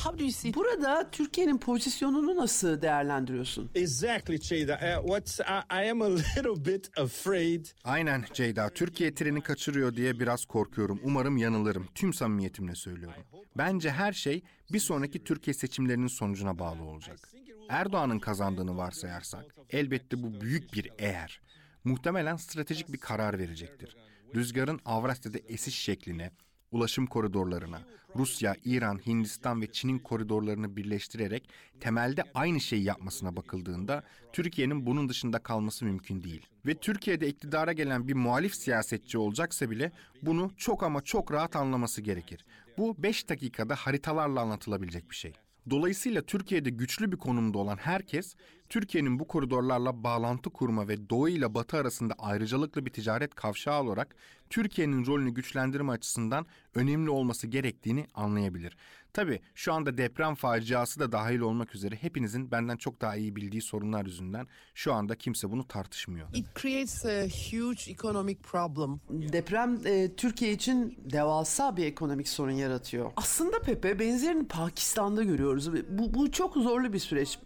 Burada Türkiye'nin pozisyonunu nasıl değerlendiriyorsun? Exactly, Cheda. Uh, what's I, I am a little bit afraid. Aynen Ceyda. Türkiye treni kaçırıyor diye biraz korkuyorum. Umarım yanılırım. Tüm samimiyetimle söylüyorum. Bence her şey bir sonraki Türkiye seçimlerinin sonucuna bağlı olacak. Erdoğan'ın kazandığını varsayarsak elbette bu büyük bir eğer. Muhtemelen stratejik bir karar verecektir. Rüzgarın Avrasya'da esiş şekline, ulaşım koridorlarına, Rusya, İran, Hindistan ve Çin'in koridorlarını birleştirerek temelde aynı şeyi yapmasına bakıldığında Türkiye'nin bunun dışında kalması mümkün değil. Ve Türkiye'de iktidara gelen bir muhalif siyasetçi olacaksa bile bunu çok ama çok rahat anlaması gerekir. Bu 5 dakikada haritalarla anlatılabilecek bir şey. Dolayısıyla Türkiye'de güçlü bir konumda olan herkes, Türkiye'nin bu koridorlarla bağlantı kurma ve Doğu ile Batı arasında ayrıcalıklı bir ticaret kavşağı olarak Türkiye'nin rolünü güçlendirme açısından önemli olması gerektiğini anlayabilir. Tabii şu anda deprem faciası da dahil olmak üzere hepinizin benden çok daha iyi bildiği sorunlar yüzünden şu anda kimse bunu tartışmıyor. It creates a huge economic problem. Deprem e, Türkiye için devasa bir ekonomik sorun yaratıyor. Aslında Pepe benzerini Pakistan'da görüyoruz. Bu, bu çok zorlu bir süreç.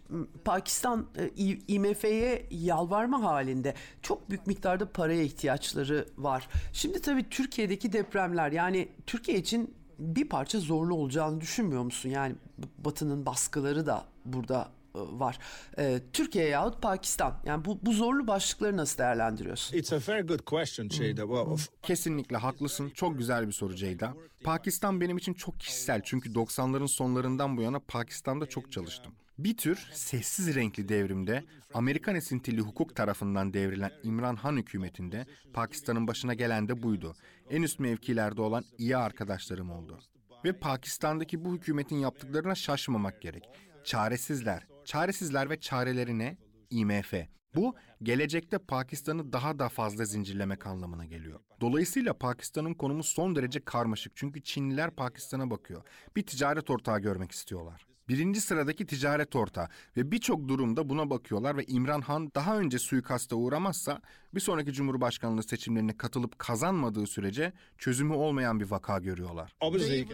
Pakistan e, IMF'ye yalvarma halinde. Çok büyük miktarda paraya ihtiyaçları var. Şimdi tabii Türkiye'deki depremler yani Türkiye için bir parça zorlu olacağını düşünmüyor musun? Yani Batı'nın baskıları da burada e, var. Ee, Türkiye yahut Pakistan. Yani bu, bu zorlu başlıkları nasıl değerlendiriyorsun? It's a very good question. Well, of- Kesinlikle haklısın. Çok güzel bir soru Ceyda. Pakistan benim için çok kişisel çünkü 90'ların sonlarından bu yana Pakistan'da çok çalıştım. Bir tür sessiz renkli devrimde Amerikan esintili hukuk tarafından devrilen İmran Han hükümetinde Pakistan'ın başına gelen de buydu. En üst mevkilerde olan iyi arkadaşlarım oldu. Ve Pakistan'daki bu hükümetin yaptıklarına şaşmamak gerek. Çaresizler, çaresizler ve çarelerine IMF. Bu gelecekte Pakistan'ı daha da fazla zincirlemek anlamına geliyor. Dolayısıyla Pakistan'ın konumu son derece karmaşık çünkü Çinliler Pakistan'a bakıyor. Bir ticaret ortağı görmek istiyorlar. Birinci sıradaki ticaret ortağı ve birçok durumda buna bakıyorlar ve İmran Han daha önce suikasta uğramazsa bir sonraki Cumhurbaşkanlığı seçimlerine katılıp kazanmadığı sürece çözümü olmayan bir vaka görüyorlar.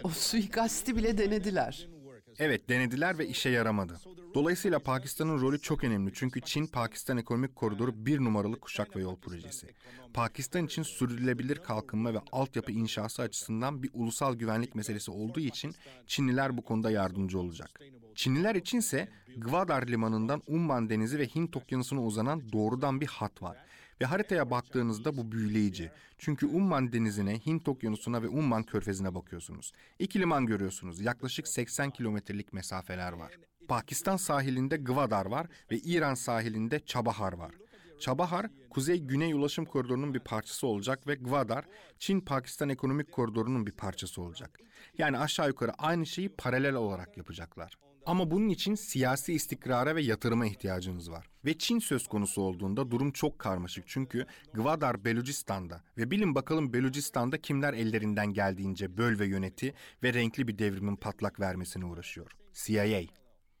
O suikasti bile denediler. Evet denediler ve işe yaramadı. Dolayısıyla Pakistan'ın rolü çok önemli çünkü Çin Pakistan ekonomik koridoru bir numaralı kuşak ve yol projesi. Pakistan için sürdürülebilir kalkınma ve altyapı inşası açısından bir ulusal güvenlik meselesi olduğu için Çinliler bu konuda yardımcı olacak. Çinliler içinse Gwadar limanından Umman Denizi ve Hint Okyanusu'na uzanan doğrudan bir hat var. Ve haritaya baktığınızda bu büyüleyici. Çünkü Umman Denizi'ne, Hint Okyanusu'na ve Umman Körfezi'ne bakıyorsunuz. İki liman görüyorsunuz. Yaklaşık 80 kilometrelik mesafeler var. Pakistan sahilinde Gwadar var ve İran sahilinde Çabahar var. Çabahar, kuzey-güney ulaşım koridorunun bir parçası olacak ve Gwadar, Çin-Pakistan ekonomik koridorunun bir parçası olacak. Yani aşağı yukarı aynı şeyi paralel olarak yapacaklar. Ama bunun için siyasi istikrara ve yatırıma ihtiyacınız var. Ve Çin söz konusu olduğunda durum çok karmaşık çünkü Gwadar Belucistan'da ve bilin bakalım Belucistan'da kimler ellerinden geldiğince böl ve yöneti ve renkli bir devrimin patlak vermesine uğraşıyor. CIA.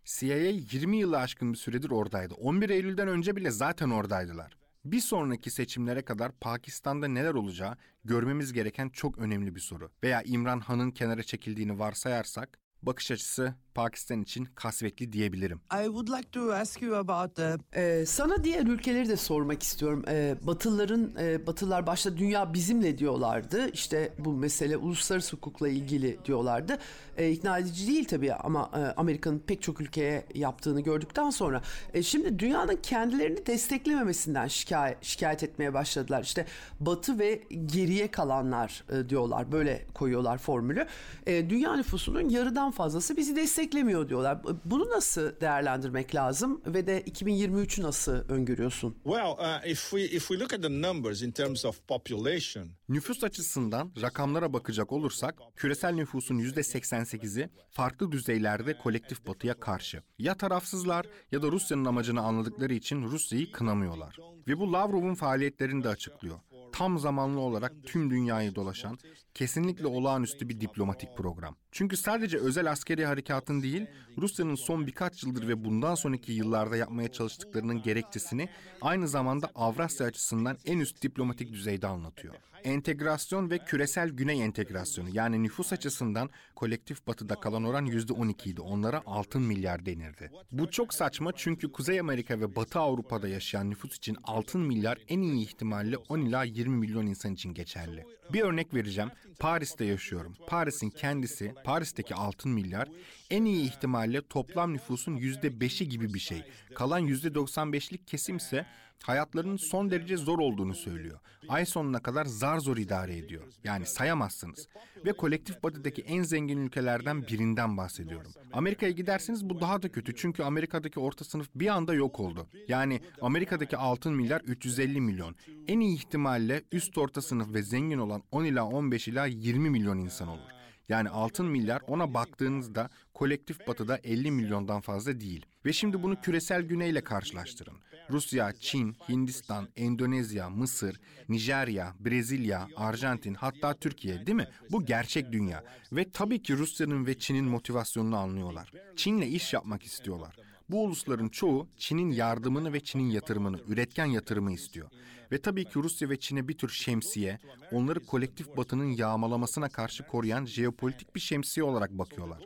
CIA 20 yılı aşkın bir süredir oradaydı. 11 Eylül'den önce bile zaten oradaydılar. Bir sonraki seçimlere kadar Pakistan'da neler olacağı görmemiz gereken çok önemli bir soru. Veya İmran Han'ın kenara çekildiğini varsayarsak bakış açısı Pakistan için kasvetli diyebilirim. I would like to ask you about the Ee, sana diğer ülkeleri de sormak istiyorum. Ee, Batılıların, e, Batılılar başta dünya bizimle diyorlardı. İşte bu mesele uluslararası hukukla ilgili diyorlardı. Ee, ikna edici değil tabii ama e, Amerika'nın pek çok ülkeye yaptığını gördükten sonra. e, şimdi dünyanın kendilerini desteklememesinden şikayet, şikayet etmeye başladılar. İşte Batı ve geriye kalanlar e, diyorlar. Böyle koyuyorlar formülü. E, dünya nüfusunun yarıdan fazlası bizi desteklemiyor diyorlar. Bunu nasıl değerlendirmek lazım ve de 2023'ü nasıl öngörüyorsun? Well, uh, if we if we look at the numbers in terms of population, Nüfus açısından rakamlara bakacak olursak küresel nüfusun %88'i farklı düzeylerde kolektif batıya karşı. Ya tarafsızlar ya da Rusya'nın amacını anladıkları için Rusya'yı kınamıyorlar. Ve bu Lavrov'un faaliyetlerini de açıklıyor. Tam zamanlı olarak tüm dünyayı dolaşan kesinlikle olağanüstü bir diplomatik program. Çünkü sadece özel askeri harekatın değil, Rusya'nın son birkaç yıldır ve bundan sonraki yıllarda yapmaya çalıştıklarının gerekçesini aynı zamanda Avrasya açısından en üst diplomatik düzeyde anlatıyor. Entegrasyon ve küresel güney entegrasyonu yani nüfus açısından kolektif batıda kalan oran %12 idi. Onlara altın milyar denirdi. Bu çok saçma çünkü Kuzey Amerika ve Batı Avrupa'da yaşayan nüfus için altın milyar en iyi ihtimalle 10 ila 20 milyon insan için geçerli. Bir örnek vereceğim. Paris'te yaşıyorum. Paris'in kendisi, Paris'teki altın milyar en iyi ihtimalle toplam nüfusun %5'i gibi bir şey. Kalan %95'lik kesim ise hayatlarının son derece zor olduğunu söylüyor. Ay sonuna kadar zar zor idare ediyor. Yani sayamazsınız. Ve kolektif batıdaki en zengin ülkelerden birinden bahsediyorum. Amerika'ya giderseniz bu daha da kötü. Çünkü Amerika'daki orta sınıf bir anda yok oldu. Yani Amerika'daki altın milyar 350 milyon. En iyi ihtimalle üst orta sınıf ve zengin olan 10 ila 15 ila 20 milyon insan olur. Yani altın milyar ona baktığınızda kolektif batıda 50 milyondan fazla değil. Ve şimdi bunu küresel güneyle karşılaştırın. Rusya, Çin, Hindistan, Endonezya, Mısır, Nijerya, Brezilya, Arjantin hatta Türkiye değil mi? Bu gerçek dünya. Ve tabii ki Rusya'nın ve Çin'in motivasyonunu anlıyorlar. Çin'le iş yapmak istiyorlar. Bu ulusların çoğu Çin'in yardımını ve Çin'in yatırımını, üretken yatırımı istiyor. Ve tabii ki Rusya ve Çin'e bir tür şemsiye, onları kolektif batının yağmalamasına karşı koruyan jeopolitik bir şemsiye olarak bakıyorlar.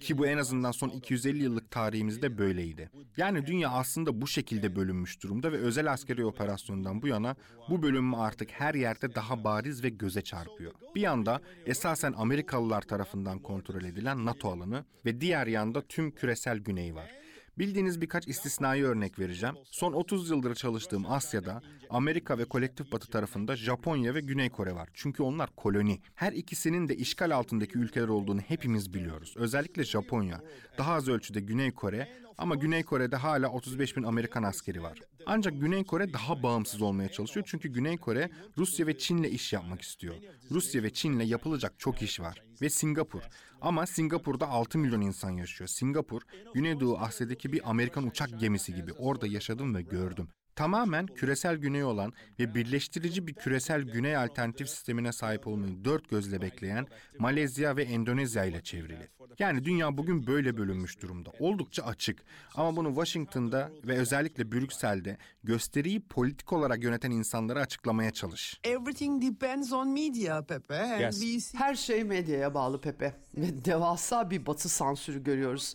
Ki bu en azından son 250 yıllık tarihimizde böyleydi. Yani dünya aslında bu şekilde bölünmüş durumda ve özel askeri operasyondan bu yana bu bölünme artık her yerde daha bariz ve göze çarpıyor. Bir yanda esasen Amerikalılar tarafından kontrol edilen NATO alanı ve diğer yanda tüm küresel güney var. Bildiğiniz birkaç istisnai örnek vereceğim. Son 30 yıldır çalıştığım Asya'da Amerika ve kolektif batı tarafında Japonya ve Güney Kore var. Çünkü onlar koloni. Her ikisinin de işgal altındaki ülkeler olduğunu hepimiz biliyoruz. Özellikle Japonya. Daha az ölçüde Güney Kore ama Güney Kore'de hala 35 bin Amerikan askeri var. Ancak Güney Kore daha bağımsız olmaya çalışıyor çünkü Güney Kore Rusya ve Çin'le iş yapmak istiyor. Rusya ve Çin'le yapılacak çok iş var. Ve Singapur. Ama Singapur'da 6 milyon insan yaşıyor. Singapur, Güneydoğu Asya'daki bir Amerikan uçak gemisi gibi. Orada yaşadım ve gördüm. Tamamen küresel güney olan ve birleştirici bir küresel güney alternatif sistemine sahip olmayı dört gözle bekleyen Malezya ve Endonezya ile çevrili. Yani dünya bugün böyle bölünmüş durumda. Oldukça açık. Ama bunu Washington'da ve özellikle Brüksel'de gösteriyi politik olarak yöneten insanlara açıklamaya çalış. Everything depends on media Pepe. And Yes. Her şey medyaya bağlı Pepe. Ve devasa bir batı sansürü görüyoruz.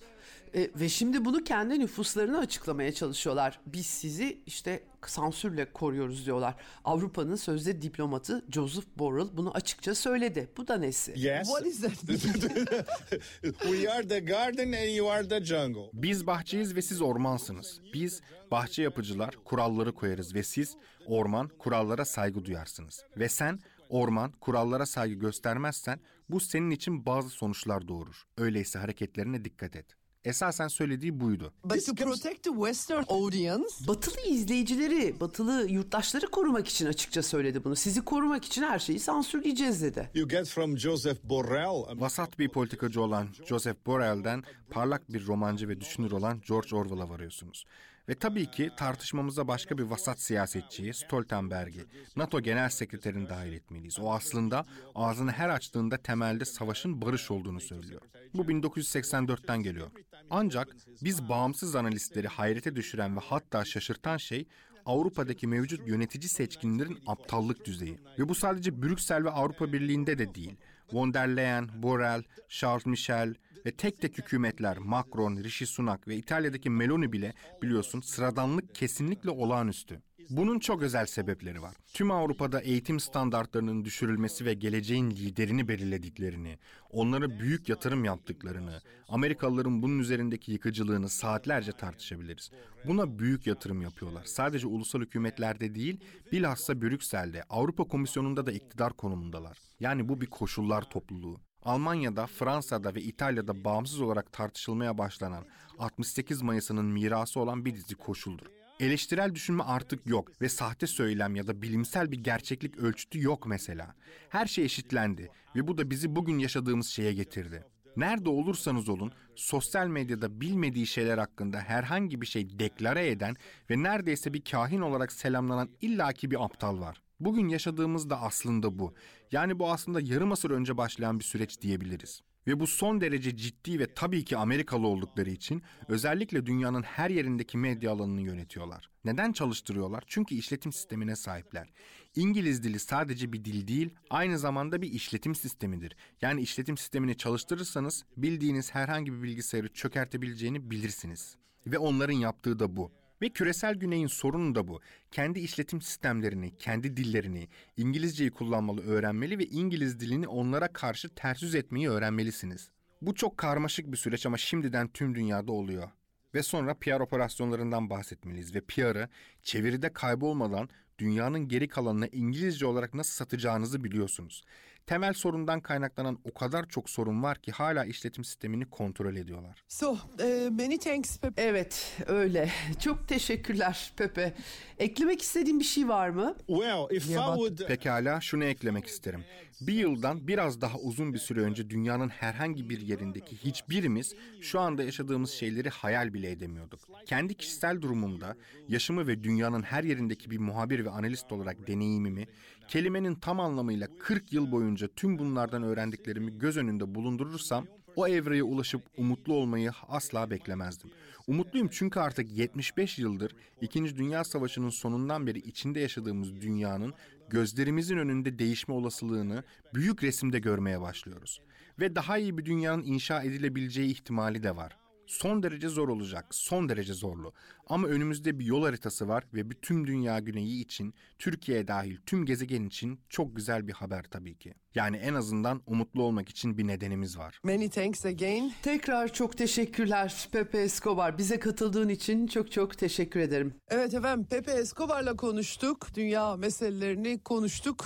E, ve şimdi bunu kendi nüfuslarına açıklamaya çalışıyorlar. Biz sizi işte sansürle koruyoruz diyorlar. Avrupa'nın sözde diplomatı Joseph Borrell bunu açıkça söyledi. Bu da nesi? yes, What is that? we are the garden and you are the jungle. Biz bahçeyiz ve siz ormansınız. Biz bahçe yapıcılar kuralları koyarız ve siz orman kurallara saygı duyarsınız. Ve sen orman kurallara saygı göstermezsen bu senin için bazı sonuçlar doğurur. Öyleyse hareketlerine dikkat et. Esasen söylediği buydu. But to protect the Western audience, Batılı izleyicileri, batılı yurttaşları korumak için açıkça söyledi bunu. Sizi korumak için her şeyi sansürleyeceğiz dedi. You get from Joseph Borrell. Vasat bir politikacı olan Joseph Borrell'den parlak bir romancı ve düşünür olan George Orwell'a varıyorsunuz. Ve tabii ki tartışmamıza başka bir vasat siyasetçiyi, Stoltenberg'i, NATO Genel Sekreterini dahil etmeliyiz. O aslında ağzını her açtığında temelde savaşın barış olduğunu söylüyor. Bu 1984'ten geliyor. Ancak biz bağımsız analistleri hayrete düşüren ve hatta şaşırtan şey Avrupa'daki mevcut yönetici seçkinlerin aptallık düzeyi. Ve bu sadece Brüksel ve Avrupa Birliği'nde de değil. Von der Leyen, Borrell, Charles Michel ve tek tek hükümetler Macron, Rishi Sunak ve İtalya'daki Meloni bile biliyorsun sıradanlık kesinlikle olağanüstü. Bunun çok özel sebepleri var. Tüm Avrupa'da eğitim standartlarının düşürülmesi ve geleceğin liderini belirlediklerini, onlara büyük yatırım yaptıklarını, Amerikalıların bunun üzerindeki yıkıcılığını saatlerce tartışabiliriz. Buna büyük yatırım yapıyorlar. Sadece ulusal hükümetlerde değil, bilhassa Brüksel'de, Avrupa Komisyonu'nda da iktidar konumundalar. Yani bu bir koşullar topluluğu. Almanya'da, Fransa'da ve İtalya'da bağımsız olarak tartışılmaya başlanan 68 Mayıs'ının mirası olan bir dizi koşuldur. Eleştirel düşünme artık yok ve sahte söylem ya da bilimsel bir gerçeklik ölçütü yok mesela. Her şey eşitlendi ve bu da bizi bugün yaşadığımız şeye getirdi. Nerede olursanız olun sosyal medyada bilmediği şeyler hakkında herhangi bir şey deklare eden ve neredeyse bir kahin olarak selamlanan illaki bir aptal var. Bugün yaşadığımız da aslında bu. Yani bu aslında yarım asır önce başlayan bir süreç diyebiliriz. Ve bu son derece ciddi ve tabii ki Amerikalı oldukları için özellikle dünyanın her yerindeki medya alanını yönetiyorlar. Neden çalıştırıyorlar? Çünkü işletim sistemine sahipler. İngiliz dili sadece bir dil değil, aynı zamanda bir işletim sistemidir. Yani işletim sistemini çalıştırırsanız bildiğiniz herhangi bir bilgisayarı çökertebileceğini bilirsiniz. Ve onların yaptığı da bu. Ve küresel güneyin sorunu da bu. Kendi işletim sistemlerini, kendi dillerini, İngilizceyi kullanmalı öğrenmeli ve İngiliz dilini onlara karşı ters yüz etmeyi öğrenmelisiniz. Bu çok karmaşık bir süreç ama şimdiden tüm dünyada oluyor. Ve sonra PR operasyonlarından bahsetmeliyiz ve PR'ı çeviride kaybolmadan dünyanın geri kalanına İngilizce olarak nasıl satacağınızı biliyorsunuz. Temel sorundan kaynaklanan o kadar çok sorun var ki hala işletim sistemini kontrol ediyorlar. So, e, many thanks Pepe. Evet öyle. Çok teşekkürler Pepe. Eklemek istediğin bir şey var mı? Well, if I Yeah, would Pekala şunu eklemek isterim. Bir yıldan biraz daha uzun bir süre önce dünyanın herhangi bir yerindeki hiçbirimiz şu anda yaşadığımız şeyleri hayal bile edemiyorduk. Kendi kişisel durumumda yaşımı ve dünyanın her yerindeki bir muhabir ve analist olarak deneyimimi kelimenin tam anlamıyla 40 yıl boyunca tüm bunlardan öğrendiklerimi göz önünde bulundurursam o evreye ulaşıp umutlu olmayı asla beklemezdim. Umutluyum çünkü artık 75 yıldır 2. Dünya Savaşı'nın sonundan beri içinde yaşadığımız dünyanın gözlerimizin önünde değişme olasılığını büyük resimde görmeye başlıyoruz. Ve daha iyi bir dünyanın inşa edilebileceği ihtimali de var. Son derece zor olacak, son derece zorlu. Ama önümüzde bir yol haritası var ve bütün dünya güneyi için, Türkiye dahil tüm gezegen için çok güzel bir haber tabii ki. Yani en azından umutlu olmak için bir nedenimiz var. Many thanks again. Tekrar çok teşekkürler Pepe Escobar. Bize katıldığın için çok çok teşekkür ederim. Evet efendim Pepe Escobar'la konuştuk. Dünya meselelerini konuştuk.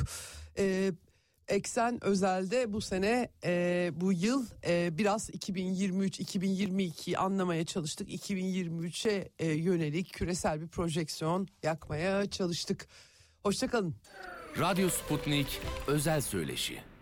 Ee, Eksen Özel'de bu sene e, bu yıl e, biraz 2023-2022 anlamaya çalıştık. 2023'e e, yönelik küresel bir projeksiyon yakmaya çalıştık. Hoşçakalın. Radyo Sputnik özel söyleşi.